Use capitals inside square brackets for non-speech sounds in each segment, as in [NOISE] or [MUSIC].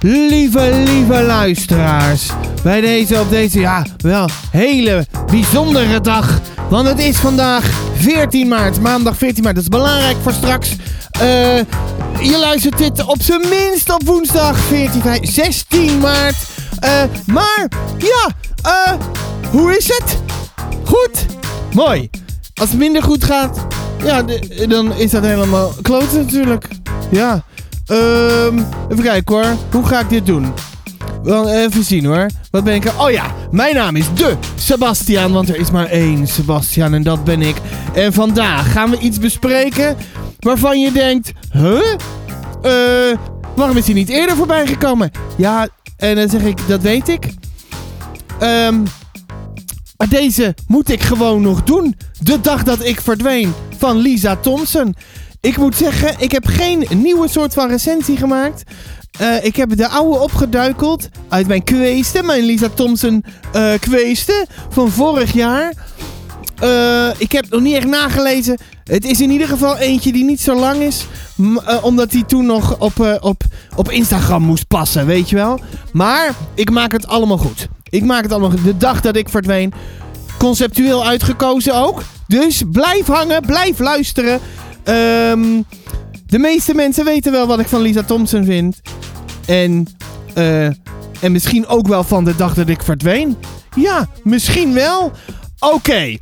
lieve, lieve luisteraars. Bij deze op deze, ja, wel hele bijzondere dag. Want het is vandaag 14 maart, maandag 14 maart. Dat is belangrijk voor straks. Eh, je luistert dit op zijn minst op woensdag 14, 15, 16 maart. Eh, maar, ja, eh, hoe is het? Goed? Mooi. Als het minder goed gaat, ja, dan is dat helemaal kloten natuurlijk. Ja. Ehm, even kijken hoor. Hoe ga ik dit doen? Even zien hoor. Wat ben ik er? Oh ja, mijn naam is de Sebastian, want er is maar één Sebastian en dat ben ik. En vandaag gaan we iets bespreken waarvan je denkt, huh? Eh, waarom is hij niet eerder voorbij gekomen? Ja, en dan zeg ik, dat weet ik. Ehm, maar deze moet ik gewoon nog doen. De dag dat ik verdween van Lisa Thompson. Ik moet zeggen, ik heb geen nieuwe soort van recensie gemaakt. Eh, ik heb de oude opgeduikeld uit mijn kweesten, mijn Lisa Thompson eh kweesten van vorig jaar. Eh, ik heb nog niet echt nagelezen. Het is in ieder geval eentje die niet zo lang is. omdat hij toen nog op, op, op Instagram moest passen, weet je wel. Maar ik maak het allemaal goed. Ik maak het allemaal goed. De dag dat ik verdween. Conceptueel uitgekozen ook. Dus blijf hangen, blijf luisteren. Ehm, de meeste mensen weten wel wat ik van Lisa Thompson vind. En, eh, en misschien ook wel van de dag dat ik verdween. Ja, misschien wel. Oké.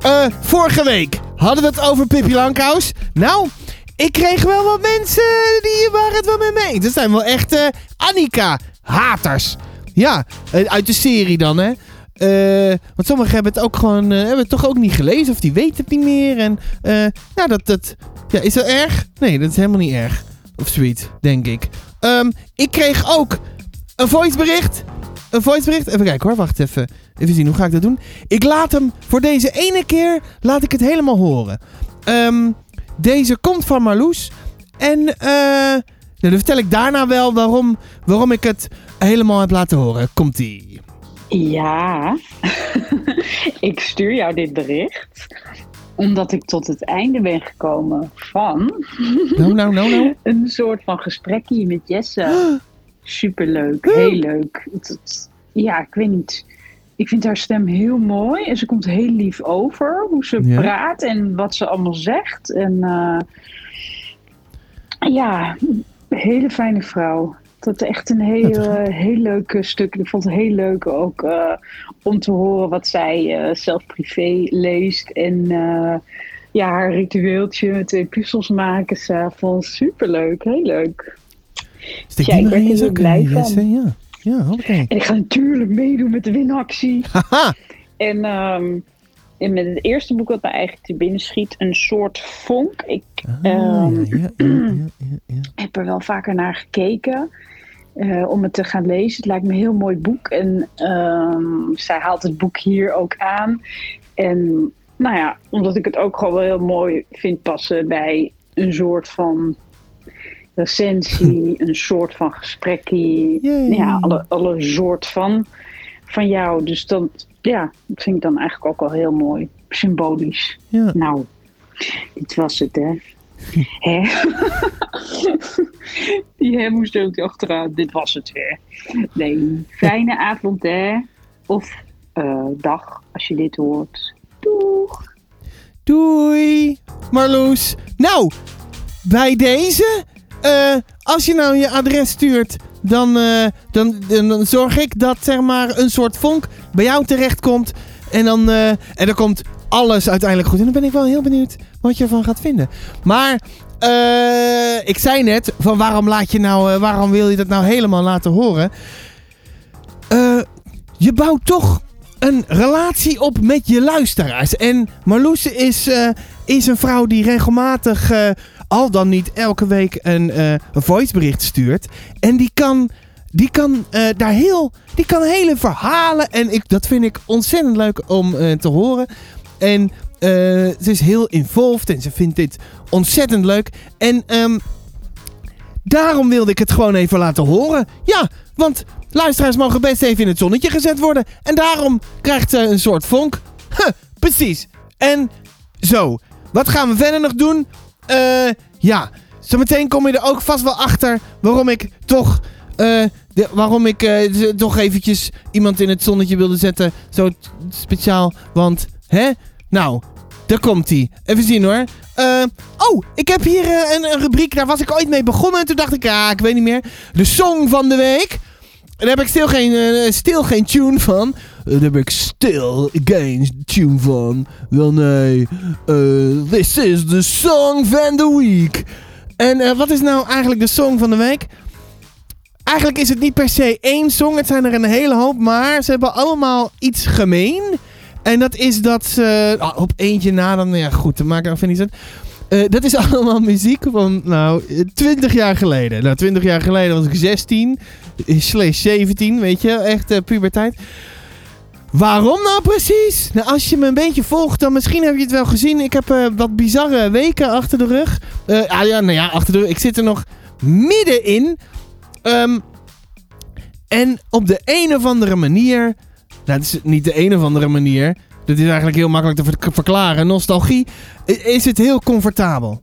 Eh, vorige week hadden we het over Pippi Langkous. Nou, ik kreeg wel wat mensen die waren het wel met me eens. Dat zijn wel echt eh, Annika-haters. Ja, uit de serie dan, hè. Eh, want sommigen hebben het ook gewoon, eh, hebben het toch ook niet gelezen of die weten het niet meer. En eh, nou, dat, dat, ja, is dat erg? Nee, dat is helemaal niet erg. Of zoiets, denk ik. Ehm, ik kreeg ook een voicebericht. Een voicebericht. Even kijken hoor, wacht even. Even zien, hoe ga ik dat doen? Ik laat hem voor deze ene keer, laat ik het helemaal horen. Ehm, deze komt van Marloes. En eh, nou, dan vertel ik daarna wel waarom, waarom ik het helemaal heb laten horen. Komt-ie. Ja, [LAUGHS] ik stuur jou dit bericht omdat ik tot het einde ben gekomen van [LAUGHS] Nou, nou, nou, nou. [LAUGHS] een soort van gesprekje met Jesse. [GASPS] Superleuk, heel leuk. Ja, ik weet niet. Ik vind haar stem heel mooi en ze komt heel lief over. Hoe ze Ja. praat en wat ze allemaal zegt. En eh, ja, hele fijne vrouw. Dat is echt een heel, eh, heel leuk stuk. Ik vond het heel leuk ook eh, om te horen wat zij eh, zelf privé leest. En eh, ja, haar ritueeltje met twee puzzels maken s'avonds. Superleuk, heel leuk. Steek Ja, ik er blij van. Ja. En ik ga natuurlijk meedoen met de winactie. [LAUGHS] Haha. En, ehm, en met het eerste boek wat mij eigenlijk te binnen schiet, een soort vonk. Ik Ah, ehm, ja, ja, ja, ja, ja, ja. [CLEARS THROAT] heb er wel vaker naar gekeken. Eh, om het te gaan lezen. Het lijkt me een heel mooi boek. En ehm, zij haalt het boek hier ook aan. En nou ja, omdat ik het ook gewoon wel heel mooi vind passen bij een soort van recensie, een soort van gesprekje. Ja, alle, alle soort van van jou. Dus dat, ja, dat vind ik dan eigenlijk ook wel heel mooi. Symbolisch. ja. Nou, dit was het, hè. Hè? [LAUGHS] Die hè moest ook achteraan. Dit was het, hè. Nee, fijne avond, hè. Of eh, dag, als je dit hoort. Doeg. Doei, Marloes. Nou, bij deze, eh, als je nou je adres stuurt, dan, eh, dan, dan, dan zorg ik dat zeg maar een soort vonk bij jou terechtkomt. En dan, en dan komt alles uiteindelijk goed. En dan ben ik wel heel benieuwd wat je ervan gaat vinden. Maar eh, ik zei net, van waarom, laat je nou, eh, waarom wil je dat nou helemaal laten horen? Eh, je bouwt toch een relatie op met je luisteraars. En Marloes is, is een vrouw die regelmatig, al dan niet elke week, een, voicebericht stuurt. En die kan, die kan daar heel, die kan hele verhalen. En ik, dat vind ik ontzettend leuk om te horen. En ze is heel involved en ze vindt dit ontzettend leuk. En ehm, daarom wilde ik het gewoon even laten horen. Ja, want luisteraars mogen best even in het zonnetje gezet worden. En daarom krijgt ze een soort vonk. Huh, precies. En zo. Wat gaan we verder nog doen? Eh, ja. Zometeen kom je er ook vast wel achter waarom ik toch eh, de- waarom ik eh, toch eventjes iemand in het zonnetje wilde zetten. Zo speciaal, want, hè? Nou, daar komt hij. Even zien hoor. Eh, oh, ik heb hier eh, een, een rubriek, daar was ik ooit mee begonnen. En toen dacht ik, ja, ik weet niet meer. De song van de week. Daar heb ik stil geen, eh, stil geen tune van. Daar heb ik stil geen tune van. Wel nee. this is the song van the week. En wat is nou eigenlijk de song van de week? Eigenlijk is het niet per se één song. Het zijn er een hele hoop. Maar ze hebben allemaal iets gemeen. En dat is dat ze... ah, op eentje na dan... Ja goed, dat maakt even niet uit. Eh, dat is [LAUGHS] allemaal muziek van, nou, eh, 20 jaar geleden. Nou, 20 jaar geleden was ik 16, eh, slash 17, weet je, echt eh, puberteit. Waarom nou precies? Nou, als je me een beetje volgt, dan misschien heb je het wel gezien. Ik heb eh, wat bizarre weken achter de rug. Eh, ah ja, nou ja, achter de rug. Ik zit er nog middenin. Ehm en op de een of andere manier... Nou, het is niet de een of andere manier. Dat is eigenlijk heel makkelijk te ver- verklaren. Nostalgie is het heel comfortabel.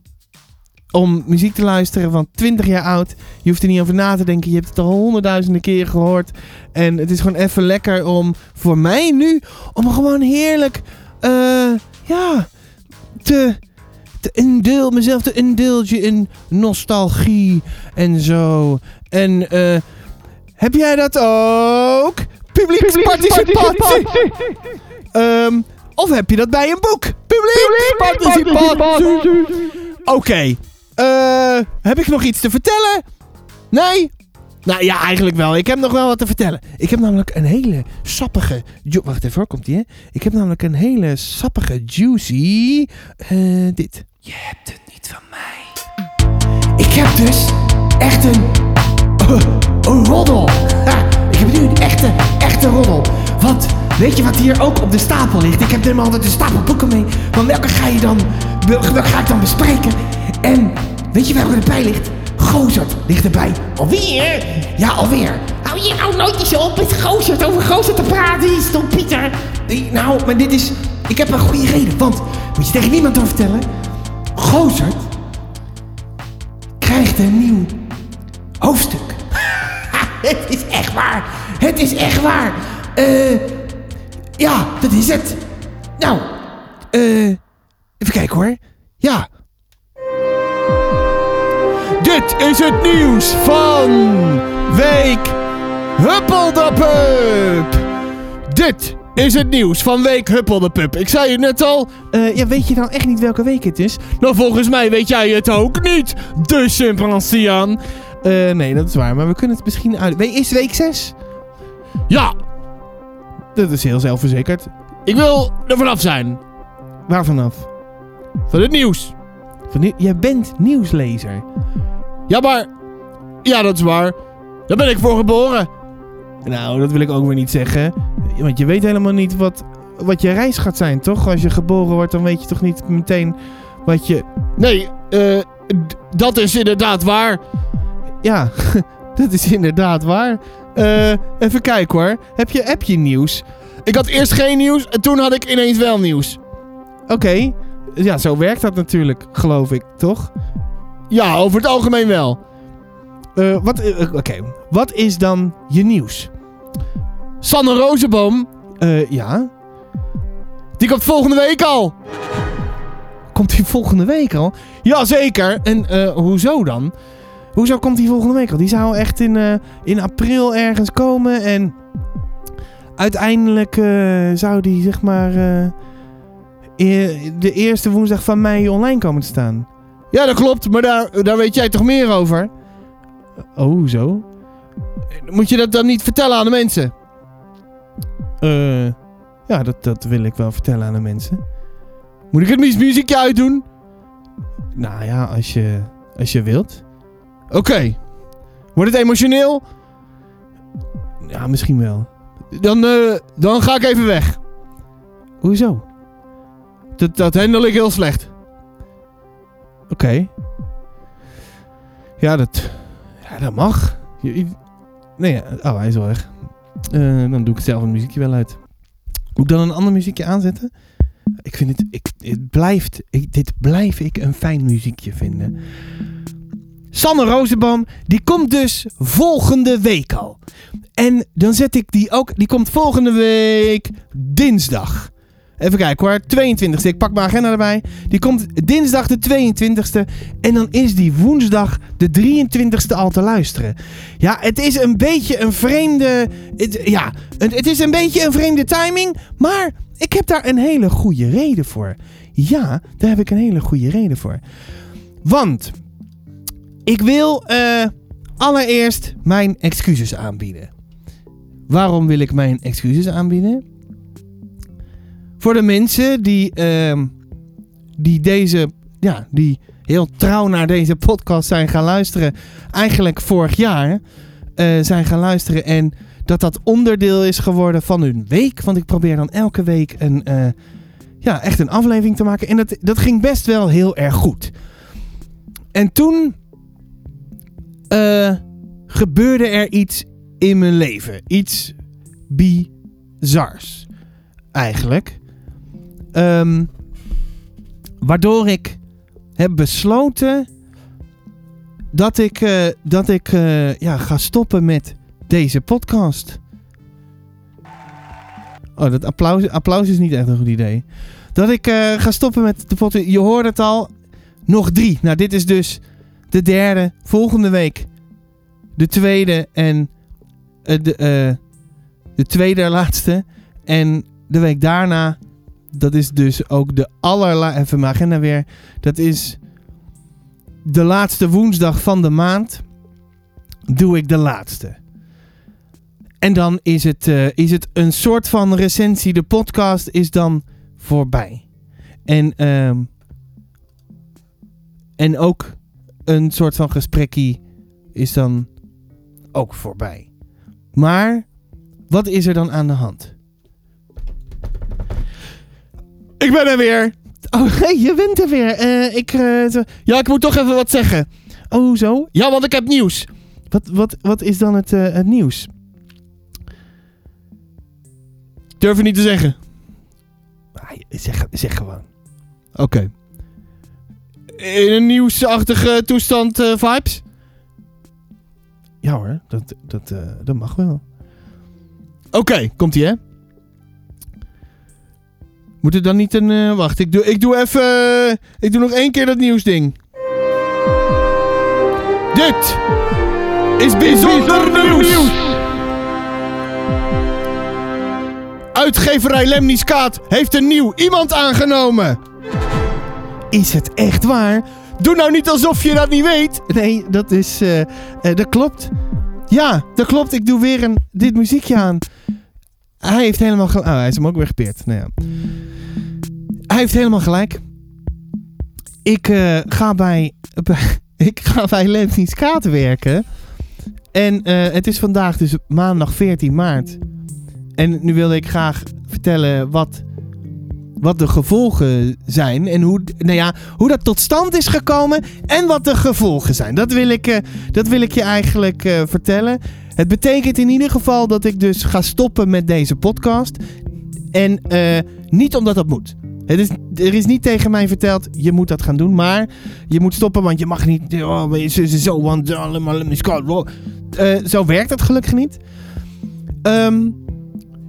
Om muziek te luisteren van 20 jaar oud. Je hoeft er niet over na te denken. Je hebt het al honderdduizenden keer gehoord. En het is gewoon even lekker om, voor mij nu, om gewoon heerlijk, eh, ja, te, te indul, mezelf te indulgen in nostalgie en zo. En eh, heb jij dat ook? Publieksparticipatie! Ehm, of heb je dat bij een boek? Publieksparticipatie! Oké. eh, heb ik nog iets te vertellen? Nee? Nou ja, eigenlijk wel. Ik heb nog wel wat te vertellen. Ik heb namelijk een hele sappige... ju- Wacht even, hoor, komt die hè? Ik heb namelijk een hele sappige, juicy... eh, dit. Je hebt het niet van mij. Ik heb dus echt een... eh, een roddel. Ha, ik heb nu een echte, echte weet je wat hier ook op de stapel ligt? Ik heb helemaal altijd een stapel boeken mee. Van welke ga je dan... Welke, ga ik dan bespreken? En weet je welke erbij ligt? Gozert ligt erbij. Alweer? Ja, alweer. Hou je nou nooit eens op met Gozert over Gozert te praten, die stom Pieter. Nou, maar dit is... Ik heb een goede reden, want... Moet je tegen niemand over vertellen? Gozert krijgt een nieuw hoofdstuk. [LAUGHS] het is echt waar. Het is echt waar. Eh... ja, dat is het. Nou, eh... even kijken hoor. Ja. Dit is het nieuws van week Huppeldepup. Dit is het nieuws van week Huppeldepup. Ik zei het net al. Eh, ja, weet je nou echt niet welke week het is? Nou, volgens mij weet jij het ook niet. De chimpansiaan. Eh, nee, dat is waar. Maar we kunnen het misschien uit... Is week 6? Ja. Dat is heel zelfverzekerd. Ik wil er vanaf zijn. Waar vanaf? Van het nieuws. Van Jij bent nieuwslezer. Ja, maar... Ja, dat is waar. Daar ben ik voor geboren. Nou, dat wil ik ook weer niet zeggen. Want je weet helemaal niet wat, wat je reis gaat zijn, toch? Als je geboren wordt, dan weet je toch niet meteen wat je... Nee, eh, dat is inderdaad waar. Ja, [LAUGHS] dat is inderdaad waar. Eh, even kijken hoor. Heb je, heb je nieuws? Ik had eerst geen nieuws en toen had ik ineens wel nieuws. Oké. Ja, zo werkt dat natuurlijk, geloof ik, toch? Ja, over het algemeen wel. Eh, wat, eh, Oké, wat is dan je nieuws? Sanne Rozenboom. Eh, ja. Die komt volgende week al. Komt die volgende week al? Jazeker. En eh, hoezo dan? Hoezo komt die volgende week al? Die zou echt in, eh, in april ergens komen en uiteindelijk eh, zou die zeg maar eh, e- de eerste woensdag van mei online komen te staan. Ja, dat klopt, maar daar, daar weet jij toch meer over? Oh, hoezo? Moet je dat dan niet vertellen aan de mensen? Eh, ja, dat, dat wil ik wel vertellen aan de mensen. Moet ik het mu- muziekje uitdoen? Nou ja, als je, als je wilt. Oké. Wordt het emotioneel? Ja, misschien wel. Dan, eh, dan ga ik even weg. Hoezo? Dat, dat handel ik heel slecht. Oké. Ja, dat, ja, dat mag. Nee, oh, hij is wel weg. Eh, dan doe ik zelf een muziekje wel uit. Moet ik dan een ander muziekje aanzetten? Ik vind het, ik, het blijft, ik, dit blijf ik een fijn muziekje vinden. Sanne Rozenboom, die komt dus volgende week al. En dan zet ik die ook, die komt volgende week dinsdag. Even kijken hoor, 22e. Ik pak mijn agenda erbij. Die komt dinsdag de 22e. En dan is die woensdag de 23e al te luisteren. Ja, het is een beetje een vreemde. Ja, het is een beetje een vreemde timing. Maar ik heb daar een hele goede reden voor. Ja, daar heb ik een hele goede reden voor. Want ik wil eh, allereerst mijn excuses aanbieden. Waarom wil ik mijn excuses aanbieden? Voor de mensen die, ehm, die deze, ja, die heel trouw naar deze podcast zijn gaan luisteren. Eigenlijk vorig jaar eh, zijn gaan luisteren. En dat dat onderdeel is geworden van hun week. Want ik probeer dan elke week een, eh, ja, echt een aflevering te maken. En dat, dat ging best wel heel erg goed. En toen eh, gebeurde er iets in mijn leven. Iets bizars. Eigenlijk. Ehm, waardoor ik heb besloten dat ik, eh, dat ik eh, ja, ga stoppen met deze podcast. Oh, dat applaus, applaus is niet echt een goed idee. Dat ik ga stoppen met de podcast. Je hoort het al. Nog drie. Nou, dit is dus de derde. Volgende week de tweede en de, de tweede laatste. En de week daarna dat is dus ook de allerlaatste. Even mijn agenda weer. Dat is de laatste woensdag van de maand. Doe ik de laatste. En dan is het, uh, is het een soort van recensie. De podcast is dan voorbij. En, um, en ook een soort van gesprekkie is dan ook voorbij. Maar wat is er dan aan de hand? Ik ben er weer. Oh, hey, [LAUGHS] je bent er weer. Uh, ik, uh, ja, ik moet toch even wat zeggen. Oh, zo? Ja, want ik heb nieuws. Wat, wat, wat is dan het, uh, het nieuws? Durf je niet te zeggen. Ah, zeg, zeg gewoon. Oké. Okay. In een nieuwsachtige toestand vibes? Ja hoor, dat, dat, dat mag wel. Oké, okay, komt ie hè? Moet het dan niet een... Uh, wacht, ik doe, ik doe even... Ik doe nog één keer dat nieuwsding. Dit is bijzonder, nieuws. nieuws. Uitgeverij Lemniskaat heeft een nieuw iemand aangenomen. Is het echt waar? Doe nou niet alsof je dat niet weet. Nee, dat is... Uh, dat klopt. Ja, dat klopt. Ik doe weer een, dit muziekje aan. Hij heeft helemaal... Oh, hij is hem ook weggepeerd. Nou ja. Hij heeft helemaal gelijk. Ik uh, ga bij, [LAUGHS] ik ga bij Lensings Katen werken. En het is vandaag dus maandag 14 maart. En nu wilde ik graag vertellen wat, wat de gevolgen zijn. En hoe, nou ja, hoe dat tot stand is gekomen. En wat de gevolgen zijn. Dat wil ik, uh, dat wil ik je eigenlijk uh, vertellen. Het betekent in ieder geval dat ik dus ga stoppen met deze podcast. En niet omdat dat moet. Het is, er is niet tegen mij verteld, je moet dat gaan doen. Maar je moet stoppen, want je mag niet... Oh, zo, want zo werkt het gelukkig niet. Um,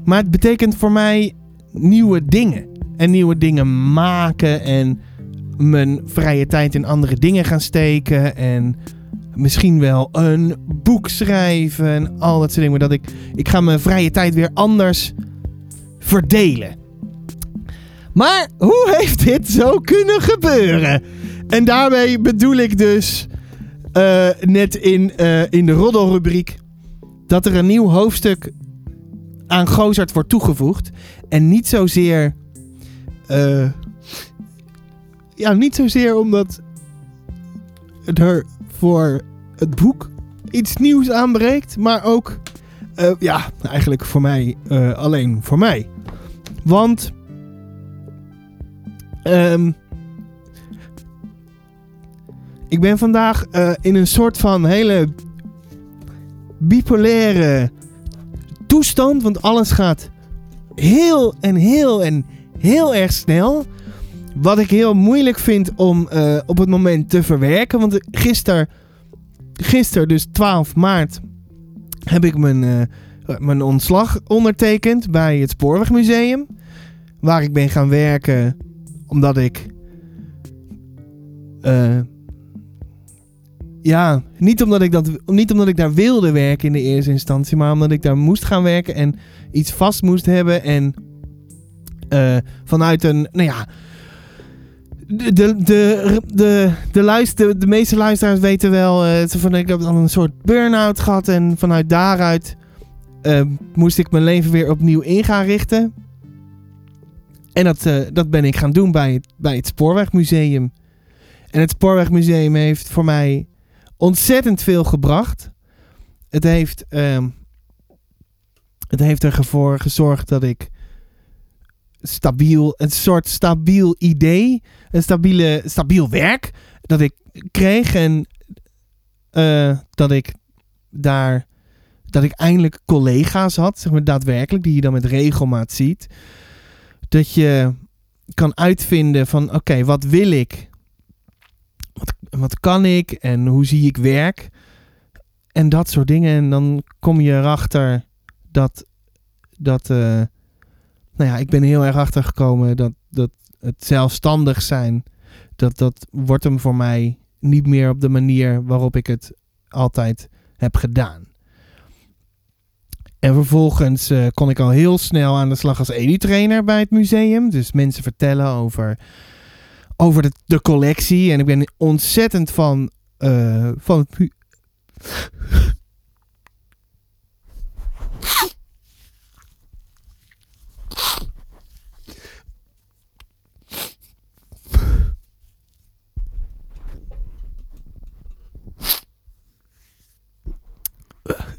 maar het betekent voor mij nieuwe dingen. En nieuwe dingen maken. En mijn vrije tijd in andere dingen gaan steken. En misschien wel een boek schrijven. En al dat soort dingen. Maar dat ik, ik ga mijn vrije tijd weer anders verdelen. Maar hoe heeft dit zo kunnen gebeuren? En daarmee bedoel ik dus uh, net in, uh, in de roddelrubriek dat er een nieuw hoofdstuk aan Gozart wordt toegevoegd. En niet zozeer. Uh, ja, niet zozeer omdat er voor het boek iets nieuws aanbreekt. Maar ook. ja, eigenlijk voor mij. alleen voor mij. Want Um, ik ben vandaag in een soort van hele bipolaire toestand. Want alles gaat heel en heel en heel erg snel. Wat ik heel moeilijk vind om uh, op het moment te verwerken. Want gisteren gisteren, dus 12 maart, heb ik mijn, eh, mijn ontslag ondertekend bij het Spoorwegmuseum. Waar ik ben gaan werken omdat ik. eh, ja, niet omdat, ik dat, niet omdat ik daar wilde werken in de eerste instantie, maar omdat ik daar moest gaan werken en iets vast moest hebben. En eh, vanuit een, nou ja, de, de, de, de, de, luister, de meeste luisteraars weten wel, eh, van, ik heb dan een soort burn-out gehad en vanuit daaruit eh, moest ik mijn leven weer opnieuw in gaan richten. En dat, dat ben ik gaan doen bij het, bij het Spoorwegmuseum. En het Spoorwegmuseum heeft voor mij ontzettend veel gebracht. Het heeft, ehm, het heeft ervoor gezorgd dat ik stabiel, een soort stabiel idee, een stabiele, stabiel werk dat ik kreeg en eh, dat ik daar, dat ik eindelijk collega's had, zeg maar daadwerkelijk, die je dan met regelmaat ziet. Dat je kan uitvinden van, oké, wat wil ik? Wat, wat kan ik en hoe zie ik werk? En dat soort dingen. En dan kom je erachter dat, dat eh, nou ja, ik ben heel erg achtergekomen dat, dat het zelfstandig zijn, dat, dat wordt hem voor mij niet meer op de manier waarop ik het altijd heb gedaan. En vervolgens eh, kon ik al heel snel aan de slag als edu-trainer bij het museum. Dus mensen vertellen over, over de, de collectie. En ik ben ontzettend van, eh, van het...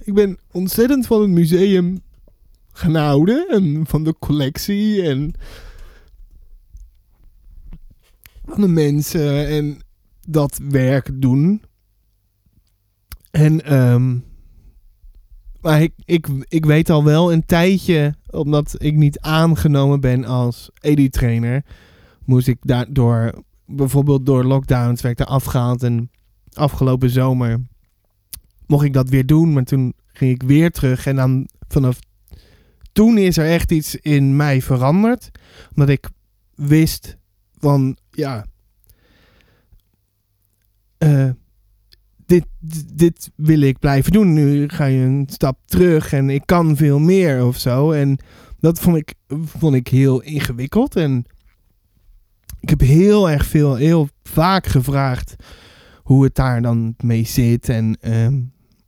ik ben ontzettend van het museum gaan. En van de collectie. En van de mensen. En dat werk doen. En ehm maar ik, ik, ik weet al wel een tijdje, omdat ik niet aangenomen ben als edu-trainer, moest ik daardoor, bijvoorbeeld door lockdowns, werd er afgehaald. En afgelopen zomer mocht ik dat weer doen, maar toen ging ik weer terug. En dan vanaf toen is er echt iets in mij veranderd. Omdat ik wist van, ja, eh, dit, dit, wil ik blijven doen. Nu ga je een stap terug en ik kan veel meer of zo. En dat vond ik, vond ik heel ingewikkeld. En ik heb heel erg veel, heel vaak gevraagd hoe het daar dan mee zit. En, ehm,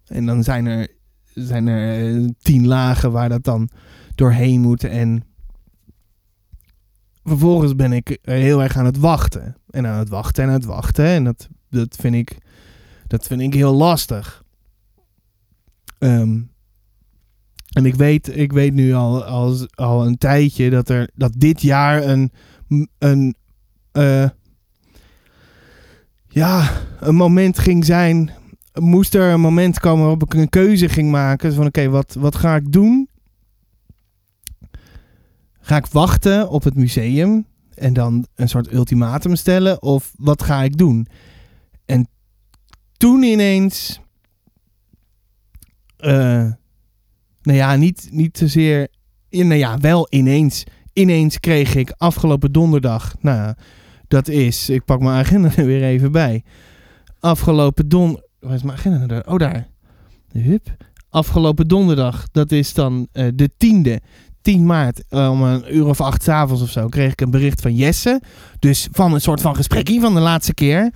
en dan zijn er, zijn er eh, tien lagen waar dat dan doorheen moet. En vervolgens ben ik heel erg aan het wachten. En aan het wachten en aan het wachten. En dat, dat, vind, ik, dat vind ik heel lastig. Ehm, en ik weet, ik weet nu al, al, al een tijdje dat, er, dat dit jaar een, een, eh, ja, een moment ging zijn. Moest er een moment komen waarop ik een keuze ging maken. Van oké, wat, wat ga ik doen? Ga ik wachten op het museum en dan een soort ultimatum stellen? Of wat ga ik doen? En toen ineens. eh nou ja, niet, niet zozeer. Nou ja, wel ineens. Ineens kreeg ik afgelopen donderdag. Nou, dat is. Ik pak mijn agenda [LAUGHS] er weer even bij. Afgelopen don. Waar is mijn agenda? Oh, daar. Hup. Afgelopen donderdag. Dat is dan eh, de tiende. 10 maart, eh, om een uur of acht 's avonds of zo, kreeg ik een bericht van Jesse. Dus van een soort van gesprekje van de laatste keer.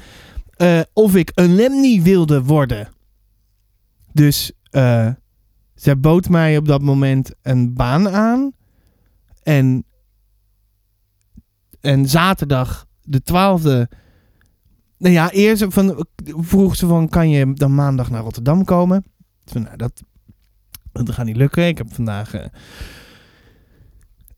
eh, of ik een Lemny wilde worden. Dus eh zij bood mij op dat moment een baan aan. En, en zaterdag, de 12e. Nou ja, eerst van, vroeg ze van: kan je dan maandag naar Rotterdam komen? Zei, nou, dat, dat gaat niet lukken. Ik heb vandaag eh,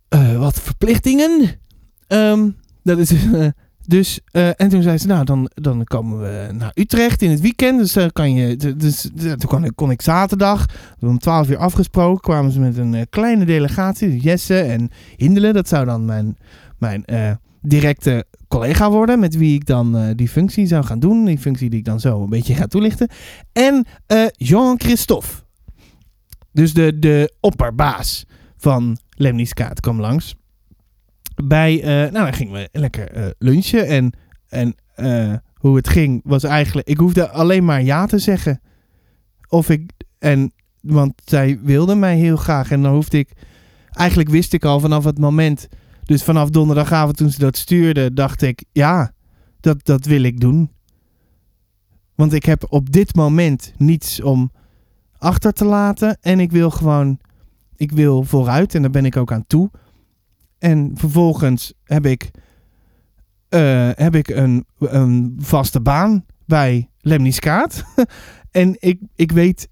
eh, wat verplichtingen. Ehm, dat is. eh, dus, en toen zei ze, nou, dan, dan komen we naar Utrecht in het weekend. Dus, eh, kan je, dus toen kon ik, zaterdag, om 12 uur afgesproken, kwamen ze met een kleine delegatie. Jesse en Hindelen, dat zou dan mijn, mijn, directe collega worden. Met wie ik dan eh, die functie zou gaan doen. Die functie die ik dan zo een beetje ga toelichten. En eh, Jean-Christophe. Dus de, de opperbaas van Lemniskaat kwam langs. Bij, eh, nou dan gingen we lekker lunchen. En, en hoe het ging was eigenlijk... Ik hoefde alleen maar ja te zeggen. Of ik... En, want zij wilde mij heel graag. En dan hoefde ik... Eigenlijk wist ik al vanaf het moment... Dus vanaf donderdagavond toen ze dat stuurde... dacht ik, ja, dat, dat wil ik doen. Want ik heb op dit moment niets om achter te laten. En ik wil gewoon... Ik wil vooruit en daar ben ik ook aan toe. En vervolgens heb ik, eh, heb ik een, een vaste baan bij Lemniskaat. [LAUGHS] en ik, ik weet.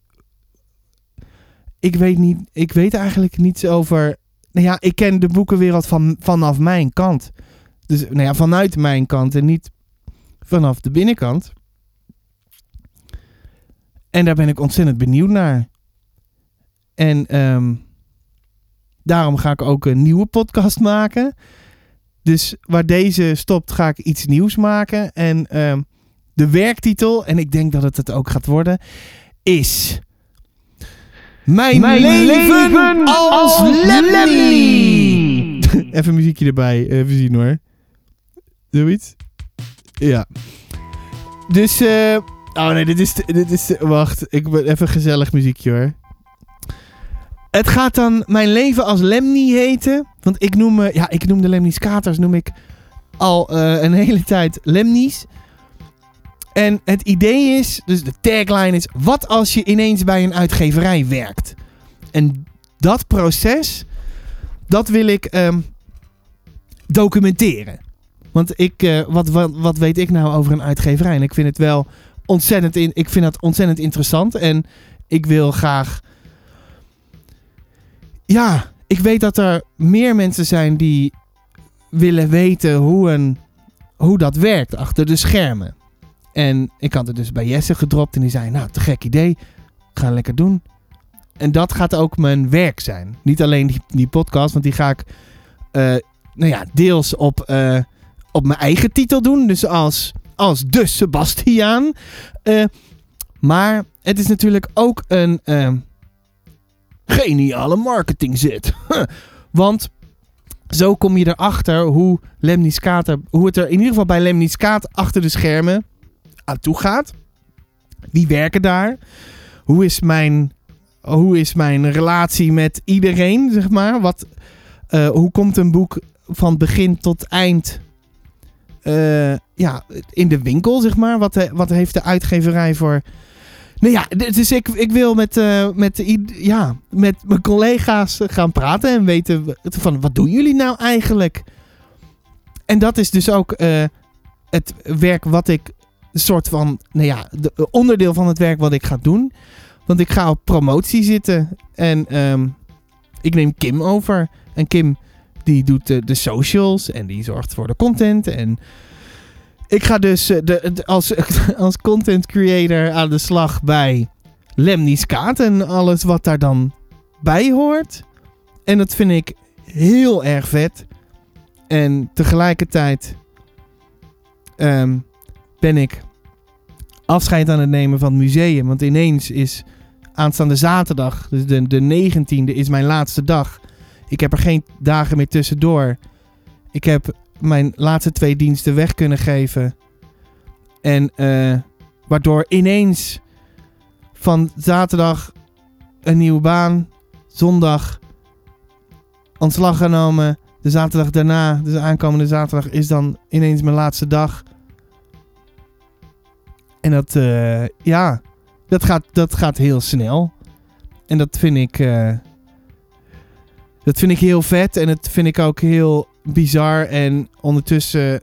Ik weet, niet, ik weet eigenlijk niets over. Nou ja, ik ken de boekenwereld van, vanaf mijn kant. Dus nou ja, vanuit mijn kant en niet vanaf de binnenkant. En daar ben ik ontzettend benieuwd naar. En ehm, daarom ga ik ook een nieuwe podcast maken. Dus waar deze stopt, ga ik iets nieuws maken. En ehm, de werktitel, en ik denk dat het het ook gaat worden, is... Mijn, Mijn leven, leven als, als Lemmy! Lemmy! [LAUGHS] Even muziekje erbij, even zien hoor. Zoiets? Ja. Dus, eh... oh nee, dit is, dit is, wacht, ik ben even gezellig muziekje hoor. Het gaat dan Mijn leven als Lemny heten. Want ik noem, me, ja, ik noem de Lemnies Katers noem ik al eh, een hele tijd Lemnies. En het idee is, dus de tagline is... Wat als je ineens bij een uitgeverij werkt? En dat proces, dat wil ik ehm, documenteren. Want ik, eh, wat, wat, weet ik nou over een uitgeverij? En ik vind het wel ontzettend, in, ik vind dat ontzettend interessant. En ik wil graag ja, ik weet dat er meer mensen zijn die willen weten hoe, een, hoe dat werkt achter de schermen. En ik had het dus bij Jesse gedropt en die zei, nou, te gek idee. Ik ga lekker doen. En dat gaat ook mijn werk zijn. Niet alleen die, die podcast, want die ga ik eh, nou ja, deels op, eh, op mijn eigen titel doen. Dus als, als de Sebastiaan. Eh, maar het is natuurlijk ook een geniale marketing zit. [LAUGHS] Want zo kom je erachter hoe Lemniskaat er, hoe het er in ieder geval bij Lemniskaat achter de schermen aan toe gaat. Wie werken daar? Hoe is mijn, hoe is mijn relatie met iedereen, zeg maar? Wat, eh, hoe komt een boek van begin tot eind eh, ja, in de winkel, zeg maar? Wat, wat heeft de uitgeverij voor nou ja, dus ik, ik wil met, uh, met, ja, met mijn collega's gaan praten en weten van wat doen jullie nou eigenlijk? En dat is dus ook het werk wat ik, een soort van, nou ja, de, onderdeel van het werk wat ik ga doen. Want ik ga op promotie zitten en um, ik neem Kim over. En Kim die doet de, de socials en die zorgt voor de content en... Ik ga dus de, de, als, [LAUGHS] als content creator aan de slag bij Lemnies Kaat en alles wat daar dan bij hoort. En dat vind ik heel erg vet. En tegelijkertijd um, ben ik afscheid aan het nemen van het museum. Want ineens is aanstaande zaterdag, dus de, de 19e, is mijn laatste dag. Ik heb er geen dagen meer tussendoor. Ik heb mijn laatste twee diensten weg kunnen geven. En uh, waardoor ineens van zaterdag een nieuwe baan, zondag ontslag genomen. De zaterdag daarna, dus de aankomende zaterdag, is dan ineens mijn laatste dag. En dat, uh, ja, dat gaat, dat gaat heel snel. En dat vind ik, uh, dat vind ik heel vet. En dat vind ik ook heel bizar. En ondertussen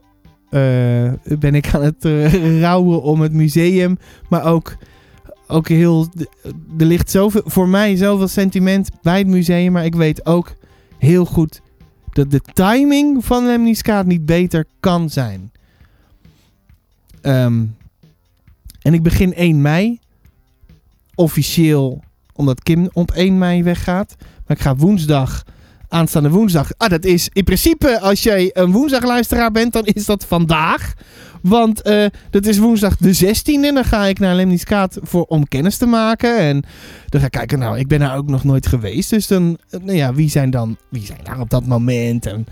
uh, ben ik aan het [LAUGHS] rouwen om het museum. Maar ook, ook heel. Er ligt zoveel, voor mij zoveel sentiment bij het museum. Maar ik weet ook heel goed dat de timing van Lemniskaat niet beter kan zijn. Um, en ik begin 1 mei. Officieel omdat Kim op 1 mei weggaat. Maar ik ga woensdag aanstaande woensdag. Ah, dat is in principe, als jij een woensdagluisteraar bent, dan is dat vandaag. Want eh, dat is woensdag de 16e. En dan ga ik naar Lemniskaat voor om kennis te maken. En dan ga ik kijken, nou, ik ben daar ook nog nooit geweest. Dus dan, eh, nou ja, wie zijn dan, wie zijn daar op dat moment? En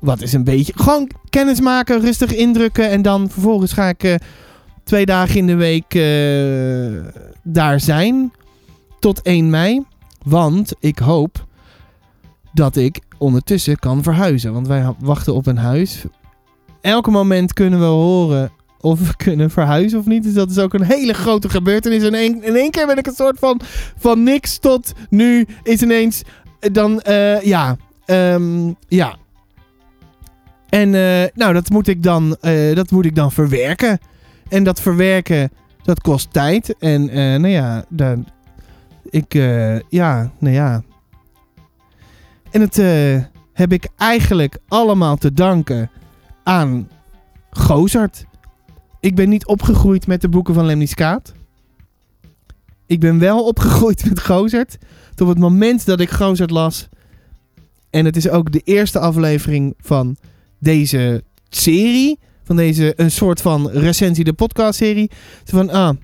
wat is een beetje, gewoon kennis maken, rustig indrukken. En dan vervolgens ga ik eh, twee dagen in de week eh, daar zijn. Tot 1 mei. Want ik hoop dat ik ondertussen kan verhuizen. Want wij wachten op een huis. Elke moment kunnen we horen of we kunnen verhuizen of niet. Dus dat is ook een hele grote gebeurtenis. In één, in één keer ben ik een soort van van niks tot nu is ineens eh, dan eh, ja ehm, ja en nou dat moet ik dan dat moet ik dan verwerken en dat verwerken dat kost tijd en eh, nou ja ik eh, ja nou ja en het eh, heb ik eigenlijk allemaal te danken aan Gozert. Ik ben niet opgegroeid met de boeken van Lemny Skaat. Ik ben wel opgegroeid met Gozert. Tot het moment dat ik Gozert las. En het is ook de eerste aflevering van deze serie. Van deze, een soort van recensie, de podcastserie. Zo van, ah,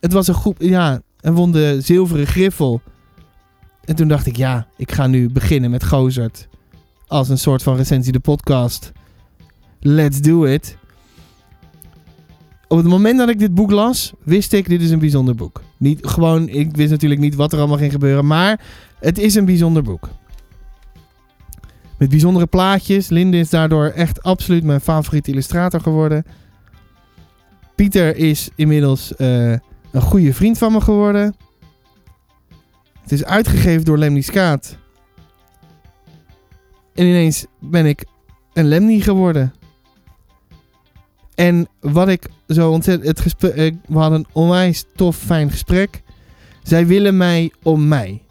het was een goed, ja, en won de zilveren griffel. En toen dacht ik, ja, ik ga nu beginnen met Gozert. Als een soort van recensie, de podcast. Let's do it. Op het moment dat ik dit boek las, wist ik, dit is een bijzonder boek. Niet gewoon, ik wist natuurlijk niet wat er allemaal ging gebeuren, maar het is een bijzonder boek. Met bijzondere plaatjes. Linde is daardoor echt absoluut mijn favoriete illustrator geworden. Pieter is inmiddels eh, een goede vriend van me geworden. Het is uitgegeven door Lemny Skaat. En ineens ben ik een Lemny geworden. En wat ik zo ontzettend... Het eh, we hadden een onwijs tof, fijn gesprek. Zij willen mij om mij.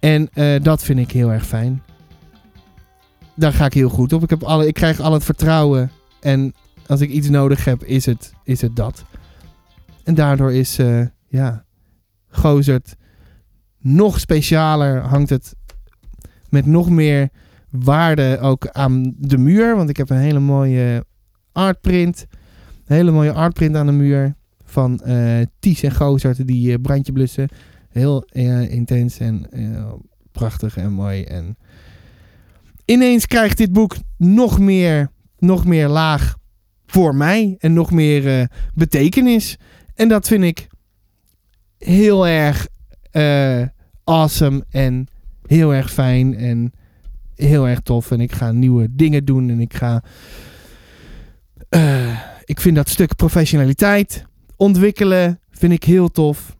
En eh, dat vind ik heel erg fijn. Daar ga ik heel goed op. Ik, heb alle, ik krijg al het vertrouwen. En als ik iets nodig heb, is het, is het dat. En daardoor is, eh, ja, Gozert nog specialer. Hangt het met nog meer waarde ook aan de muur. Want ik heb een hele mooie artprint. Hele mooie artprint aan de muur. Van eh Ties en Gozert die eh, brandje blussen. Heel intens en prachtig en mooi. En ineens krijgt dit boek nog meer, nog meer laag voor mij. En nog meer eh, betekenis. En dat vind ik heel erg eh, awesome en heel erg fijn en heel erg tof. En ik ga nieuwe dingen doen en ik ga... eh, ik vind dat stuk professionaliteit ontwikkelen vind ik heel tof.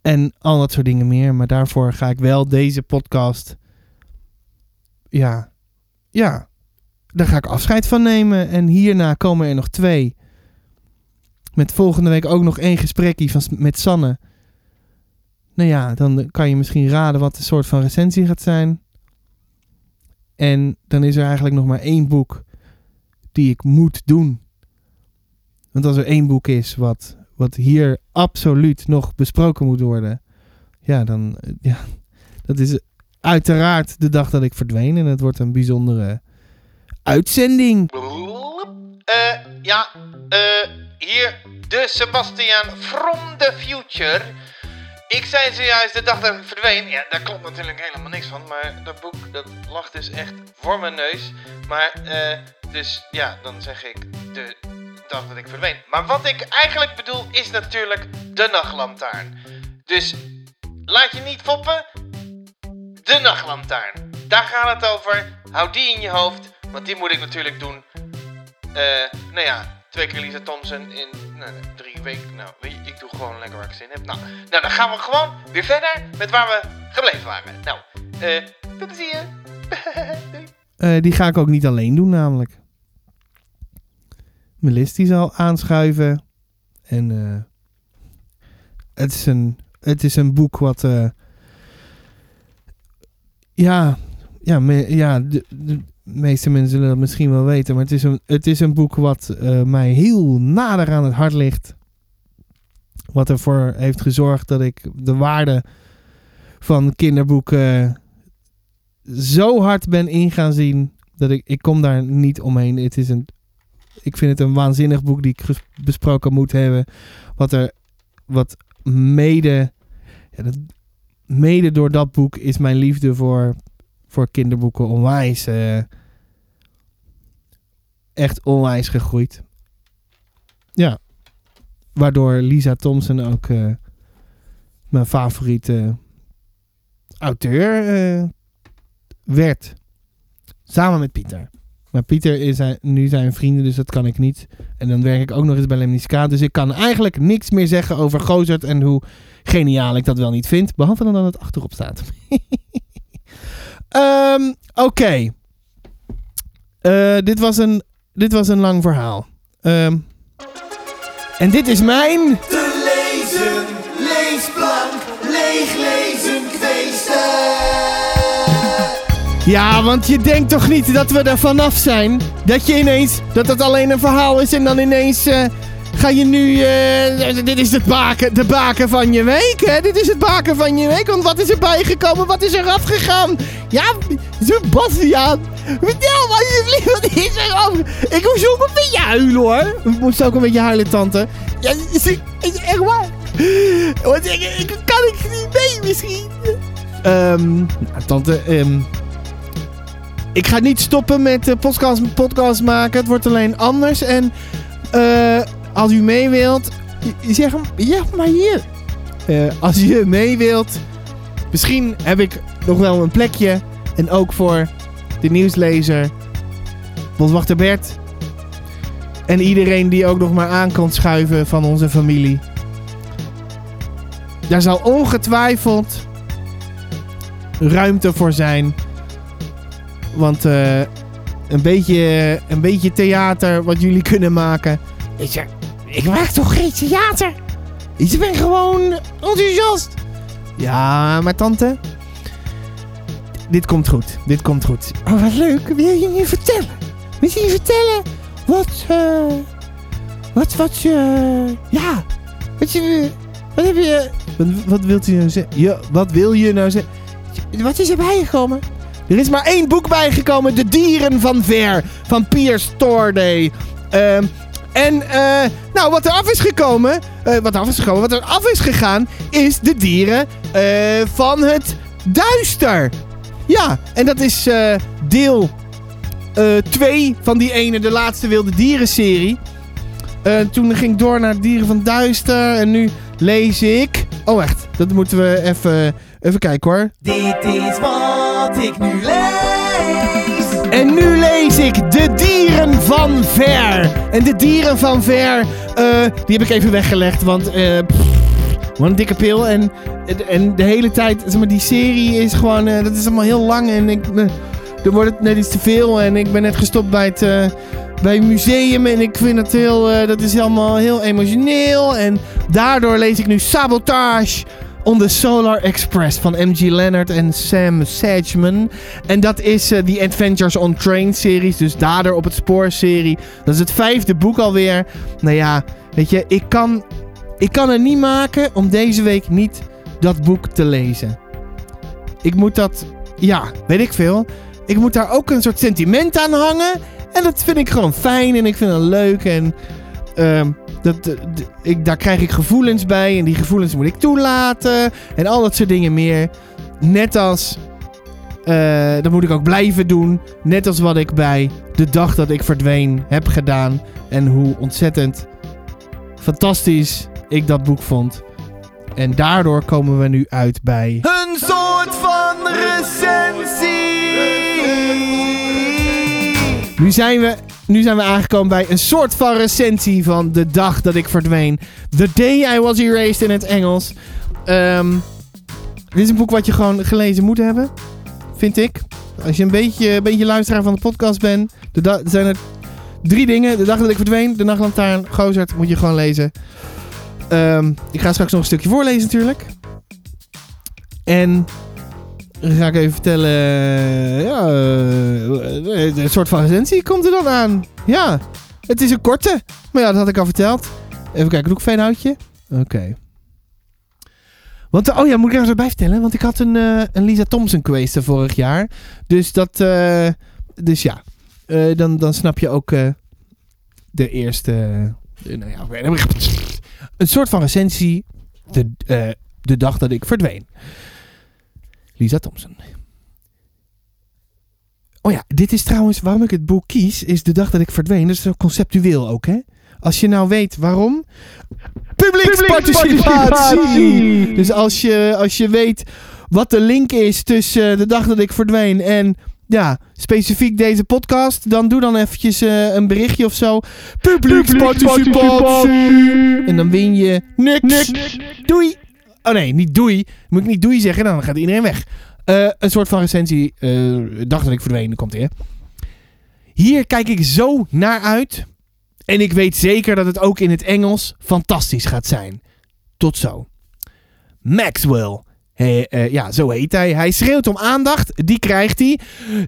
En al dat soort dingen meer. Maar daarvoor ga ik wel deze podcast... Ja, ja, daar ga ik afscheid van nemen. En hierna komen er nog twee. Met volgende week ook nog één gesprekje van, met Sanne. Nou ja, dan kan je misschien raden wat de soort van recensie gaat zijn. En dan is er eigenlijk nog maar één boek die ik moet doen. Want als er één boek is wat, wat hier absoluut nog besproken moet worden. Ja, dan eh, ja, [LAUGHS] dat is uiteraard de dag dat ik verdween. En het wordt een bijzondere uitzending. Eh, ja, eh, hier de Sebastian from the future. Ik zei zojuist de dag dat ik verdween. Ja, daar klopt natuurlijk helemaal niks van. Maar dat boek, dat lag dus echt voor mijn neus. Maar, eh, dus ja, dan zeg ik de dag dat ik verdween. Maar wat ik eigenlijk bedoel is natuurlijk de nachtlantaarn. Dus laat je niet foppen. De nachtlantaarn. Daar gaat het over. Hou die in je hoofd. Want die moet ik natuurlijk doen. Eh, nou ja, twee keer Lisa Thompson in nou, drie weken. Nou, ik doe gewoon lekker waar ik zin heb. Nou, nou, dan gaan we gewoon weer verder met waar we gebleven waren. Nou, eh, plezier. Doei. [LAUGHS] Eh, die ga ik ook niet alleen doen, namelijk. Melis die zal aanschuiven. En eh, het, is een, het is een boek wat. Ja, ja, me- ja de, meeste mensen zullen dat misschien wel weten. Maar het is een, het is een boek wat eh, mij heel nader aan het hart ligt. Wat ervoor heeft gezorgd dat ik de waarde van kinderboeken zo hard ben in gaan zien dat ik, ik kom daar niet omheen. Het is een, ik vind het een waanzinnig boek die ik besproken moet hebben. Wat er, wat mede, ja, dat, mede door dat boek is mijn liefde voor, voor kinderboeken onwijs, eh, echt onwijs gegroeid. Ja, waardoor Lisa Thompson ook eh, mijn favoriete auteur eh, werd. Samen met Pieter. Maar Pieter is zijn, nu zijn vrienden, dus dat kan ik niet. En dan werk ik ook nog eens bij Lemniscaat. Dus ik kan eigenlijk niks meer zeggen over Gozert en hoe geniaal ik dat wel niet vind. Behalve dan dat het achterop staat. [LAUGHS] Ehm, Oké. Eh, dit, was een, dit was een lang verhaal. Ehm, en dit is mijn... Ja, want je denkt toch niet dat we er vanaf zijn? Dat je ineens, dat het alleen een verhaal is en dan ineens eh, ga je nu, eh, dit is het baken, de baken van je week, hè? Dit is het baken van je week, want wat is er bijgekomen? Wat is er afgegaan? Ja, Sebastiaan, vertel maar alsjeblieft, wat is er af? Ik moest ook een beetje huilen, hoor. Ik moest ook een beetje huilen, tante. Ja, is echt waar. Want ik, ik kan ik niet mee, misschien. Ehm, nou, tante, ehm... Ik ga niet stoppen met eh, podcast, podcast maken. Het wordt alleen anders. En eh, als u mee wilt, zeg hem, ja, maar hier. Eh, als je mee wilt, misschien heb ik nog wel een plekje. En ook voor de nieuwslezer, Boswachter Bert. En iedereen die ook nog maar aan kan schuiven van onze familie. Daar zal ongetwijfeld ruimte voor zijn. Want eh, een, beetje, een beetje theater wat jullie kunnen maken. Ik zeg, ik maak toch geen theater? Ik ben gewoon enthousiast. Ja, maar tante. Dit komt goed. Dit komt goed. Oh, wat leuk. Wil je me vertellen? Wil je me vertellen wat, eh... wat, wat, eh... ja. Wat je... Wat heb je... Wat, wat wilt u nou zeggen? Ja, wat wil je nou zeggen? Wat is er bijgekomen? Er is maar één boek bijgekomen. De Dieren van Ver. Van Piers Torday. Ehm, en eh, nou, wat er af is gekomen. eh, wat af is gekomen. Wat er af is gegaan. Is de dieren eh, van het duister. Ja, en dat is deel 2 van die ene, de laatste Wilde Dieren serie. Toen ging ik door naar Dieren van Duister. En nu lees ik. Oh, echt. Dat moeten we even, even kijken hoor. Dit is wat ik nu lees. En nu lees ik De Dieren van Ver. En De Dieren van Ver, eh, die heb ik even weggelegd, want... pff, wat een dikke pil. En, en de hele tijd, zeg maar, die serie is gewoon... eh, dat is allemaal heel lang en ik... eh, dan wordt het net iets te veel. En ik ben net gestopt bij het... bij het museum en ik vind het heel, dat is allemaal heel emotioneel. En daardoor lees ik nu Sabotage on the Solar Express van M.G. Leonard en Sam Sedgman. En dat is eh, die Adventures on Train series, dus Dader op het spoor serie. Dat is het vijfde boek alweer. Nou ja, weet je, ik kan, ik kan er niet maken om deze week niet dat boek te lezen. Ik moet dat, ja, weet ik veel. Ik moet daar ook een soort sentiment aan hangen. En dat vind ik gewoon fijn en ik vind het leuk. En ehm, dat, d- ik, daar krijg ik gevoelens bij. En die gevoelens moet ik toelaten. En al dat soort dingen meer. Net als. eh, dat moet ik ook blijven doen. Net als wat ik bij de dag dat ik verdween heb gedaan. En hoe ontzettend fantastisch ik dat boek vond. En daardoor komen we nu uit bij. Een soort van recensie. Nu zijn, we, nu zijn we aangekomen bij een soort van recensie van de dag dat ik verdween. The Day I Was Erased in het Engels. Ehm, dit is een boek wat je gewoon gelezen moet hebben. Vind ik. Als je een beetje, een beetje luisteraar van de podcast bent. De zijn er drie dingen. De dag dat ik verdween. De Nachtlantaarn. Gozert. Moet je gewoon lezen. Ehm, ik ga straks nog een stukje voorlezen natuurlijk. En ga ik even vertellen. Ja, eh, een soort van recensie komt er dan aan. Ja, het is een korte. Maar ja, dat had ik al verteld. Even kijken, doe ik een? Oké. Want, oh ja, moet ik er eens erbij vertellen. Want ik had een, eh, een Lisa Thompson quiz vorig jaar. Dus dat, eh, dus ja. Eh, dan, dan snap je ook eh, de eerste, eh, nou ja, [LAUGHS] een soort van recensie. De, eh, de dag dat ik verdween. Lisa Thompson. Oh ja, dit is trouwens waarom ik het boek kies. Is de dag dat ik verdween. Dat is conceptueel ook, hè? Als je nou weet waarom. Publieksparticipatie! Dus als je, als je weet wat de link is tussen de dag dat ik verdween en ja, specifiek deze podcast, dan doe dan eventjes eh, een berichtje of zo. Publieksparticipatie! En dan win je niks. Doei! Oh nee, niet doei. Moet ik niet doei zeggen, dan gaat iedereen weg. Eh, een soort van recensie. eh dag dat ik verdween, dan komt hè. Hier kijk ik zo naar uit. En ik weet zeker dat het ook in het Engels fantastisch gaat zijn. Tot zo. Maxwell. Eh, ja, zo heet hij. Hij schreeuwt om aandacht. Die krijgt hij.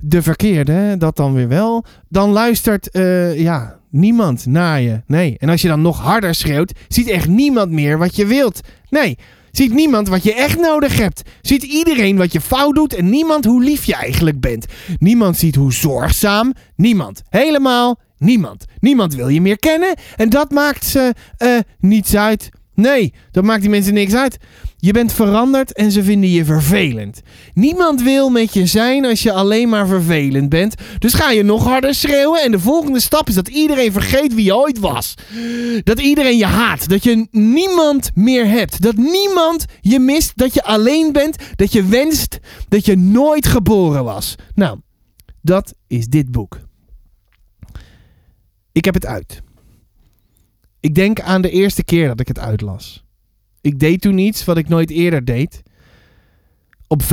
De verkeerde, dat dan weer wel. Dan luistert, ja, niemand naar je. Nee. En als je dan nog harder schreeuwt, ziet echt niemand meer wat je wilt. Nee. Ziet niemand wat je echt nodig hebt. Ziet iedereen wat je fout doet en niemand hoe lief je eigenlijk bent. Niemand ziet hoe zorgzaam. Niemand. Helemaal niemand. Niemand wil je meer kennen en dat maakt ze eh, niets uit. Nee, dat maakt die mensen niks uit. Je bent veranderd en ze vinden je vervelend. Niemand wil met je zijn als je alleen maar vervelend bent. Dus ga je nog harder schreeuwen. En de volgende stap is dat iedereen vergeet wie je ooit was. Dat iedereen je haat. Dat je niemand meer hebt. Dat niemand je mist. Dat je alleen bent. Dat je wenst dat je nooit geboren was. Nou, dat is dit boek. Ik heb het uit. Ik denk aan de eerste keer dat ik het uitlas. Ik deed toen iets wat ik nooit eerder deed. Op 15-11-2019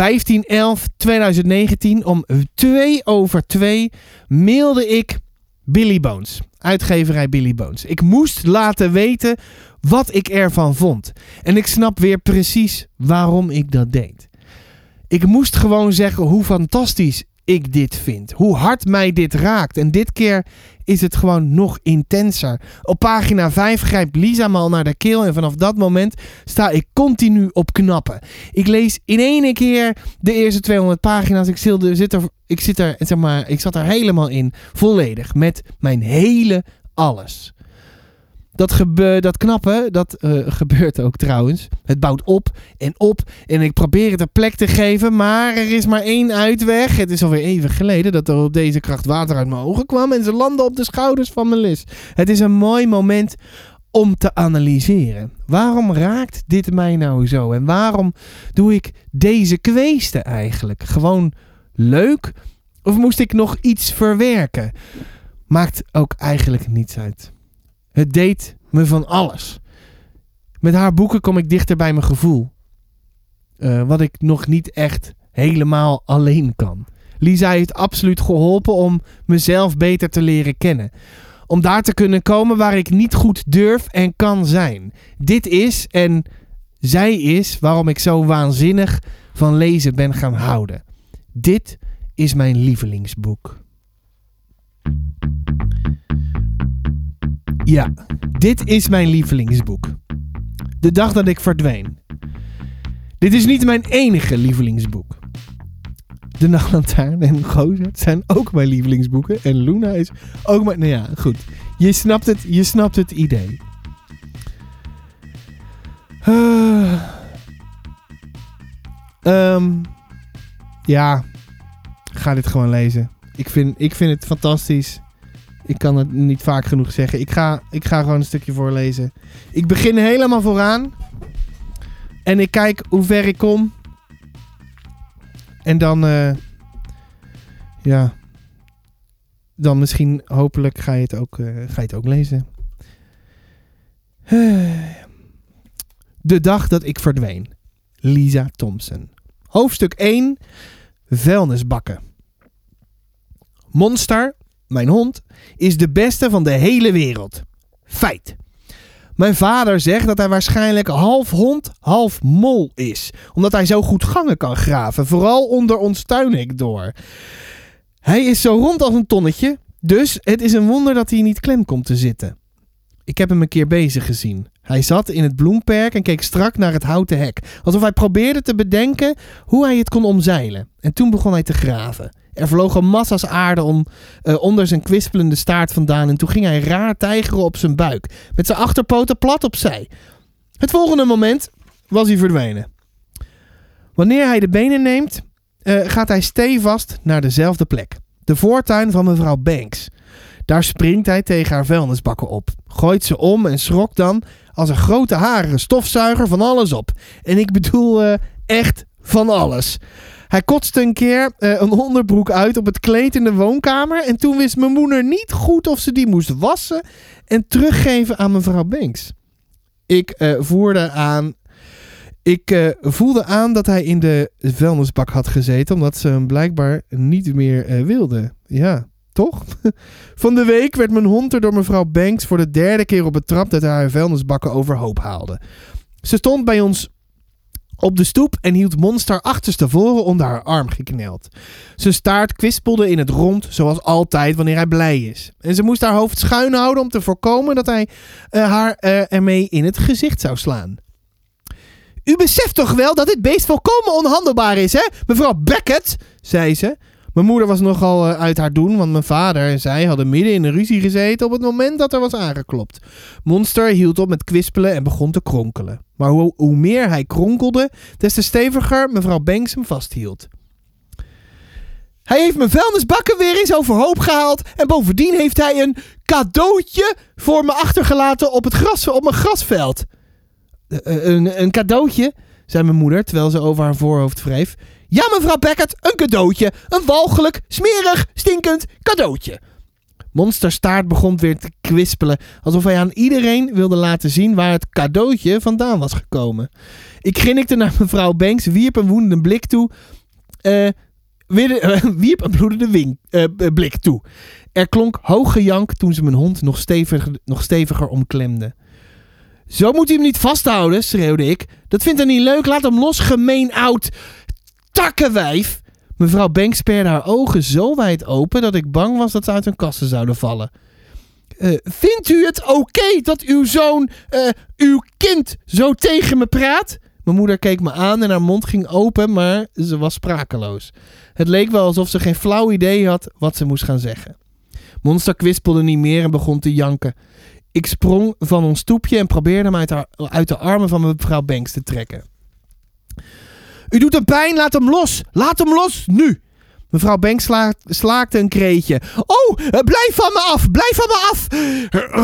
om 2 over 2 mailde ik Billy Bones. Uitgeverij Billy Bones. Ik moest laten weten wat ik ervan vond. En ik snap weer precies waarom ik dat deed. Ik moest gewoon zeggen hoe fantastisch ik dit vind. Hoe hard mij dit raakt. En dit keer is het gewoon nog intenser. Op pagina 5 grijpt Lisa me al naar de keel. En vanaf dat moment sta ik continu op knappen. Ik lees in één keer de eerste 200 pagina's. Ik, zit er, ik, zit er, zeg maar, ik zat er helemaal in. Volledig. Met mijn hele alles. Dat, gebe dat knappen, dat eh, gebeurt ook trouwens. Het bouwt op en op. En ik probeer het een plek te geven. Maar er is maar één uitweg. Het is alweer even geleden dat er op deze kracht water uit mijn ogen kwam. En ze landden op de schouders van Melis. Het is een mooi moment om te analyseren. Waarom raakt dit mij nou zo? En waarom doe ik deze kweesten eigenlijk? Gewoon leuk? Of moest ik nog iets verwerken? Maakt ook eigenlijk niets uit. Het deed me van alles. Met haar boeken kom ik dichter bij mijn gevoel. Eh, wat ik nog niet echt helemaal alleen kan. Lisa heeft absoluut geholpen om mezelf beter te leren kennen. Om daar te kunnen komen waar ik niet goed durf en kan zijn. Dit is en zij is waarom ik zo waanzinnig van lezen ben gaan houden. Dit is mijn lievelingsboek. Ja, dit is mijn lievelingsboek. De dag dat ik verdween. Dit is niet mijn enige lievelingsboek. De Nachtlantaarn en Gozert zijn ook mijn lievelingsboeken. En Luna is ook mijn... Nou ja, goed. Je snapt het, je snapt het idee. Ah. Ehm, ja, ga dit gewoon lezen. Ik vind, ik vind het fantastisch. Ik kan het niet vaak genoeg zeggen. Ik ga, ik ga gewoon een stukje voorlezen. Ik begin helemaal vooraan. En ik kijk hoe ver ik kom. En dan, eh, ja, dan misschien hopelijk ga je het ook, eh, ga je het ook lezen. [SIGHS] De dag dat ik verdween. Lisa Thompson. Hoofdstuk 1. Vuilnisbakken. Monster, mijn hond, is de beste van de hele wereld. Feit. Mijn vader zegt dat hij waarschijnlijk half hond, half mol is. Omdat hij zo goed gangen kan graven, vooral onder ons tuinhek door. Hij is zo rond als een tonnetje, dus het is een wonder dat hij niet klem komt te zitten. Ik heb hem een keer bezig gezien. Hij zat in het bloemperk en keek strak naar het houten hek. Alsof hij probeerde te bedenken hoe hij het kon omzeilen. En toen begon hij te graven. Er vlogen massa's aarde om, eh, onder zijn kwispelende staart vandaan. En toen ging hij raar tijgeren op zijn buik. Met zijn achterpoten plat opzij. Het volgende moment was hij verdwenen. Wanneer hij de benen neemt, eh, gaat hij stevast naar dezelfde plek. De voortuin van mevrouw Banks. Daar springt hij tegen haar vuilnisbakken op. Gooit ze om en schrok dan als een grote harige stofzuiger van alles op. En ik bedoel eh, echt van alles. Hij kotste een keer eh, een onderbroek uit op het kleed in de woonkamer. En toen wist mijn moeder niet goed of ze die moest wassen en teruggeven aan mevrouw Banks. Ik eh, voerde aan. Ik eh, voelde aan dat hij in de vuilnisbak had gezeten, omdat ze hem blijkbaar niet meer wilde. Ja, toch? [LAUGHS] Van de week werd mijn hond er door mevrouw Banks voor de derde keer op betrapt dat hij haar vuilnisbakken overhoop haalde. Ze stond bij ons op de stoep en hield Monster achterstevoren onder haar arm gekneld. Zijn staart kwispelde in het rond, zoals altijd wanneer hij blij is. En ze moest haar hoofd schuin houden om te voorkomen dat hij eh, haar eh, ermee in het gezicht zou slaan. U beseft toch wel dat dit beest volkomen onhandelbaar is, hè? Mevrouw Beckett, zei ze. Mijn moeder was nogal eh, uit haar doen, want mijn vader en zij hadden midden in een ruzie gezeten op het moment dat er was aangeklopt. Monster hield op met kwispelen en begon te kronkelen. Maar hoe, hoe meer hij kronkelde, des te steviger mevrouw Banks hem vasthield. Hij heeft mijn vuilnisbakken weer eens overhoop gehaald. En bovendien heeft hij een cadeautje voor me achtergelaten op, het gras, op mijn grasveld. Eh, eh, een, een cadeautje, zei mijn moeder terwijl ze over haar voorhoofd wreef. Ja, mevrouw Beckett, een cadeautje. Een walgelijk, smerig, stinkend cadeautje. Monster staart begon weer te kwispelen, alsof hij aan iedereen wilde laten zien waar het cadeautje vandaan was gekomen. Ik grinnikte naar mevrouw Banks, wierp een woedende blik toe. eh, weer, eh, [LAUGHS] wierp een bloedende eh, blik toe. Er klonk hoog gejank toen ze mijn hond nog steviger, nog steviger omklemde. Zo moet u hem niet vasthouden, schreeuwde ik. Dat vindt hij niet leuk. Laat hem los, gemeen oud takkenwijf. Mevrouw Banks sperde haar ogen zo wijd open dat ik bang was dat ze uit hun kassen zouden vallen. Eh, vindt u het oké dat uw zoon, eh, uw kind, zo tegen me praat? Mijn moeder keek me aan en haar mond ging open, maar ze was sprakeloos. Het leek wel alsof ze geen flauw idee had wat ze moest gaan zeggen. Monster kwispelde niet meer en begon te janken. Ik sprong van ons stoepje en probeerde hem uit, de armen van mevrouw Banks te trekken. U doet hem pijn, laat hem los. Laat hem los, nu. Mevrouw Banks sla slaakte een kreetje. Oh, eh, blijf van me af, blijf van me af.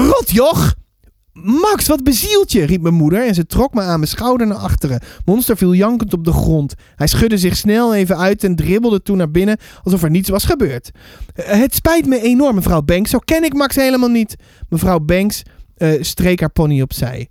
Rotjoch. Max, wat bezielt je, riep mijn moeder en ze trok me aan mijn schouder naar achteren. Monster viel jankend op de grond. Hij schudde zich snel even uit en dribbelde toen naar binnen alsof er niets was gebeurd. "Eh, Het spijt me enorm, mevrouw Banks, zo ken ik Max helemaal niet. Mevrouw Banks eh, streek haar pony opzij.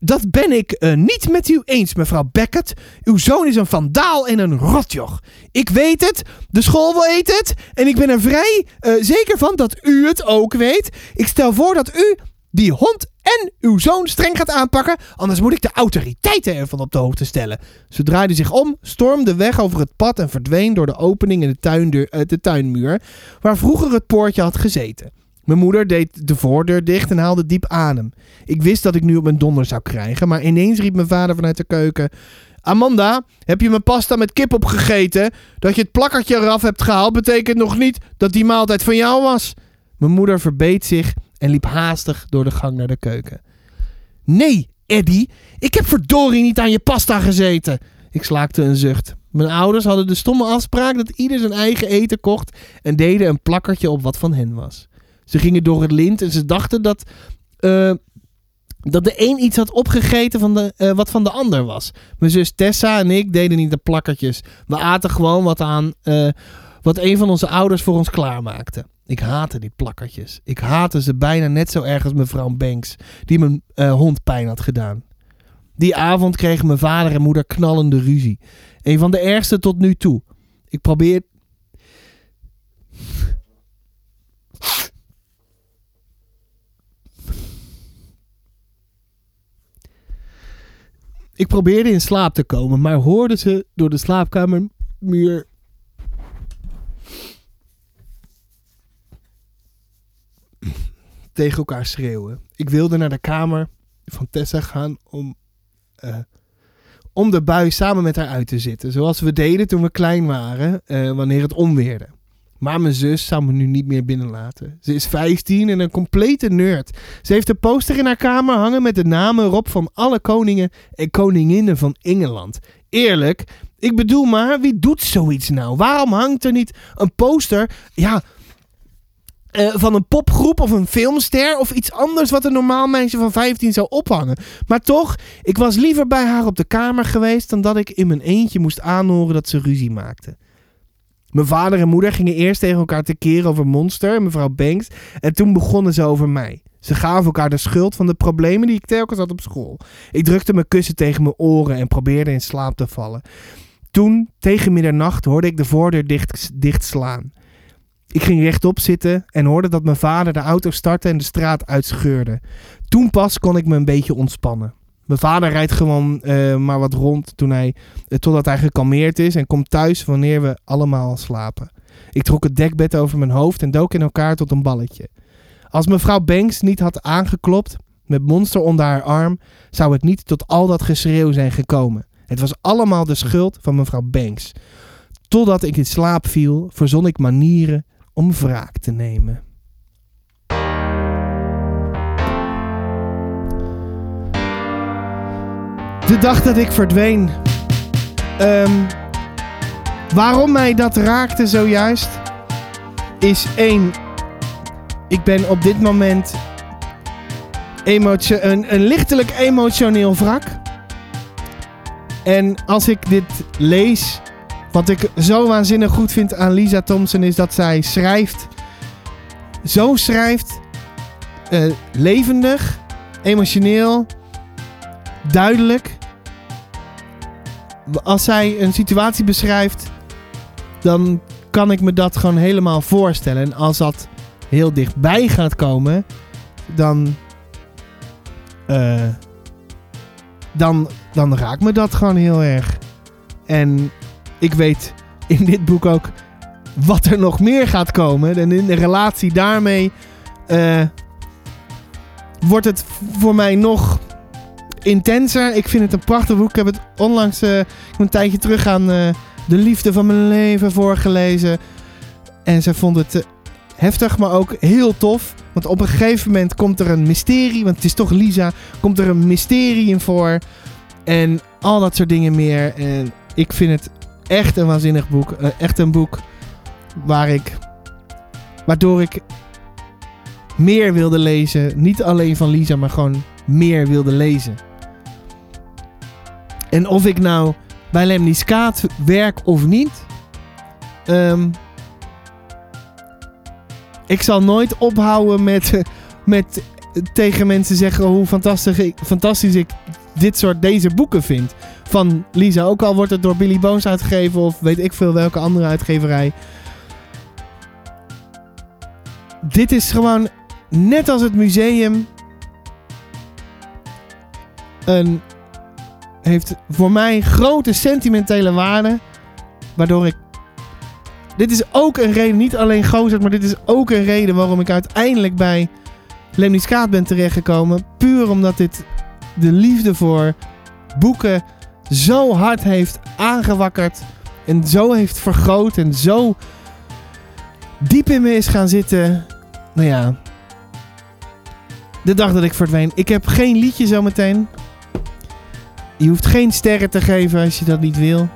Dat ben ik eh, niet met u eens, mevrouw Beckett. Uw zoon is een vandaal en een rotjoch. Ik weet het, de school weet het. En ik ben er vrij eh, zeker van dat u het ook weet. Ik stel voor dat u die hond en uw zoon streng gaat aanpakken. Anders moet ik de autoriteiten ervan op de hoogte stellen. Ze draaide zich om, stormde weg over het pad en verdween door de opening in de, eh, de tuinmuur. Waar vroeger het poortje had gezeten. Mijn moeder deed de voordeur dicht en haalde diep adem. Ik wist dat ik nu op mijn donder zou krijgen, maar ineens riep mijn vader vanuit de keuken. Amanda, heb je mijn pasta met kip opgegeten? Dat je het plakkertje eraf hebt gehaald, betekent nog niet dat die maaltijd van jou was. Mijn moeder verbeet zich en liep haastig door de gang naar de keuken. Nee, Eddie, ik heb verdorie niet aan je pasta gezeten. Ik slaakte een zucht. Mijn ouders hadden de stomme afspraak dat ieder zijn eigen eten kocht en deden een plakkertje op wat van hen was. Ze gingen door het lint en ze dachten dat, eh, dat de een iets had opgegeten van de, eh, wat van de ander was. Mijn zus Tessa en ik deden niet de plakkertjes. We aten gewoon wat aan eh, wat een van onze ouders voor ons klaarmaakte. Ik haatte die plakkertjes. Ik haatte ze bijna net zo erg als mevrouw Banks, die mijn hond pijn had gedaan. Die avond kregen mijn vader en moeder knallende ruzie. Een van de ergste tot nu toe. Ik probeer, Ik probeerde in slaap te komen, maar hoorde ze door de slaapkamermuur. tegen elkaar schreeuwen. Ik wilde naar de kamer van Tessa gaan om, eh, om de bui samen met haar uit te zitten. Zoals we deden toen we klein waren, eh, wanneer het onweerde. Maar mijn zus zou me nu niet meer binnenlaten. Ze is 15 en een complete nerd. Ze heeft een poster in haar kamer hangen met de namen erop van alle koningen en koninginnen van Engeland. Eerlijk, ik bedoel maar, wie doet zoiets nou? Waarom hangt er niet een poster ja, eh, van een popgroep of een filmster of iets anders wat een normaal meisje van 15 zou ophangen? Maar toch, ik was liever bij haar op de kamer geweest dan dat ik in mijn eentje moest aanhoren dat ze ruzie maakte. Mijn vader en moeder gingen eerst tegen elkaar te keren over Monster en mevrouw Banks. En toen begonnen ze over mij. Ze gaven elkaar de schuld van de problemen die ik telkens had op school. Ik drukte mijn kussen tegen mijn oren en probeerde in slaap te vallen. Toen, tegen middernacht, hoorde ik de voordeur dicht, slaan. Ik ging rechtop zitten en hoorde dat mijn vader de auto startte en de straat uitscheurde. Toen pas kon ik me een beetje ontspannen. Mijn vader rijdt gewoon eh, maar wat rond hij, eh, totdat hij gekalmeerd is en komt thuis wanneer we allemaal slapen. Ik trok het dekbed over mijn hoofd en dook in elkaar tot een balletje. Als mevrouw Banks niet had aangeklopt, met monster onder haar arm, zou het niet tot al dat geschreeuw zijn gekomen. Het was allemaal de schuld van mevrouw Banks. Totdat ik in slaap viel, verzon ik manieren om wraak te nemen. De dag dat ik verdween. Ehm, waarom mij dat raakte zojuist is één. Ik ben op dit moment een, een lichtelijk emotioneel wrak. En als ik dit lees, wat ik zo waanzinnig goed vind aan Lisa Thompson is dat zij schrijft. Zo schrijft. eh, levendig, emotioneel, duidelijk. Als zij een situatie beschrijft, dan kan ik me dat gewoon helemaal voorstellen. En als dat heel dichtbij gaat komen, dan. eh, dan, dan raakt me dat gewoon heel erg. En ik weet in dit boek ook wat er nog meer gaat komen. En in de relatie daarmee eh, wordt het voor mij nog intenser. Ik vind het een prachtig boek. Ik heb het onlangs eh, een tijdje terug aan eh, De Liefde van Mijn Leven voorgelezen. En ze vond het eh, heftig, maar ook heel tof. Want op een gegeven moment komt er een mysterie. Want het is toch Lisa. Komt er een mysterie in voor. En al dat soort dingen meer. En ik vind het echt een waanzinnig boek. Echt een boek waar ik. Waardoor ik meer wilde lezen. Niet alleen van Lisa, maar gewoon meer wilde lezen. En of ik nou bij Lemny Skaat werk of niet. ehm, ik zal nooit ophouden met, [LAUGHS] met tegen mensen zeggen hoe fantastisch ik, fantastisch ik dit soort deze boeken vind. Van Lisa, ook al wordt het door Billy Bones uitgegeven of weet ik veel welke andere uitgeverij. Dit is gewoon net als het museum een heeft voor mij grote sentimentele waarde. Waardoor ik. Dit is ook een reden, niet alleen Gozert, maar dit is ook een reden waarom ik uiteindelijk bij Lemny Skaat ben terechtgekomen. Puur omdat dit de liefde voor boeken zo hard heeft aangewakkerd. En zo heeft vergroot en zo diep in me is gaan zitten. Nou ja. De dag dat ik verdween. Ik heb geen liedje zometeen. Je hoeft geen sterren te geven als je dat niet wil.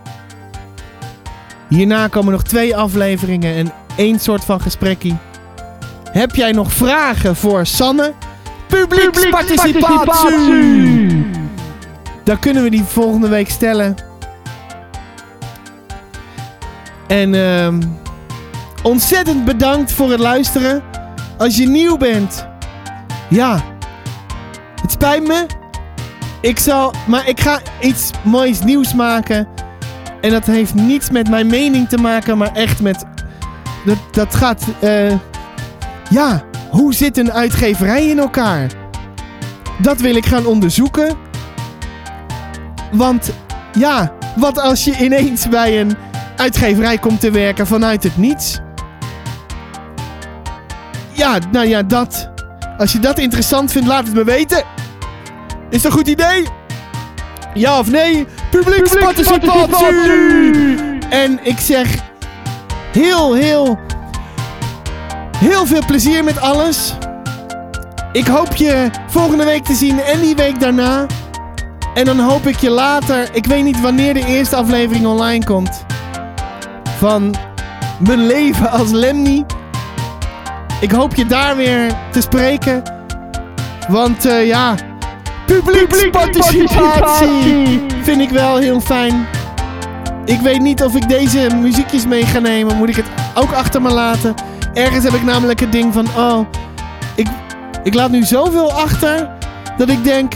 Hierna komen nog twee afleveringen en één soort van gesprekkie. Heb jij nog vragen voor Sanne? Publieksparticipatie! Dan kunnen we die volgende week stellen. En ehm, ontzettend bedankt voor het luisteren. Als je nieuw bent, ja, het spijt me. Ik zal, maar ik ga iets moois nieuws maken. En dat heeft niets met mijn mening te maken, maar echt met. Dat, dat gaat. eh ja, hoe zit een uitgeverij in elkaar? Dat wil ik gaan onderzoeken. Want ja, wat als je ineens bij een uitgeverij komt te werken vanuit het niets? Ja, nou ja, dat. Als je dat interessant vindt, laat het me weten. Is dat een goed idee? Ja of nee? Publieksparticipatie! En ik zeg heel, heel, heel veel plezier met alles. Ik hoop je volgende week te zien en die week daarna. En dan hoop ik je later, ik weet niet wanneer de eerste aflevering online komt. Van mijn leven als Lemmy. Ik hoop je daar weer te spreken. Want eh, ja, publieksparticipatie vind ik wel heel fijn. Ik weet niet of ik deze muziekjes mee ga nemen. Moet ik het ook achter me laten? Ergens heb ik namelijk het ding van, oh, ik, ik laat nu zoveel achter dat ik denk,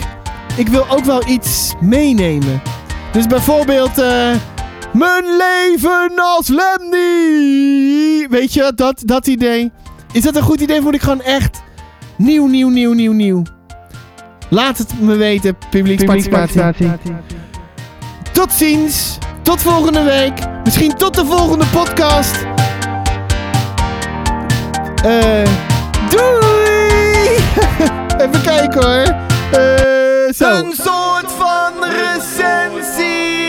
ik wil ook wel iets meenemen. Dus bijvoorbeeld, eh, mijn leven als Lemmy. Weet je, dat, dat idee. Is dat een goed idee? Of moet ik gewoon echt nieuw, nieuw, nieuw, nieuw, nieuw? Laat het me weten, publieksparticipatie. Tot ziens. Tot volgende week. Misschien tot de volgende podcast. Eh, doei! [LAUGHS] Even kijken hoor. Eh, zo. Een soort van recensie.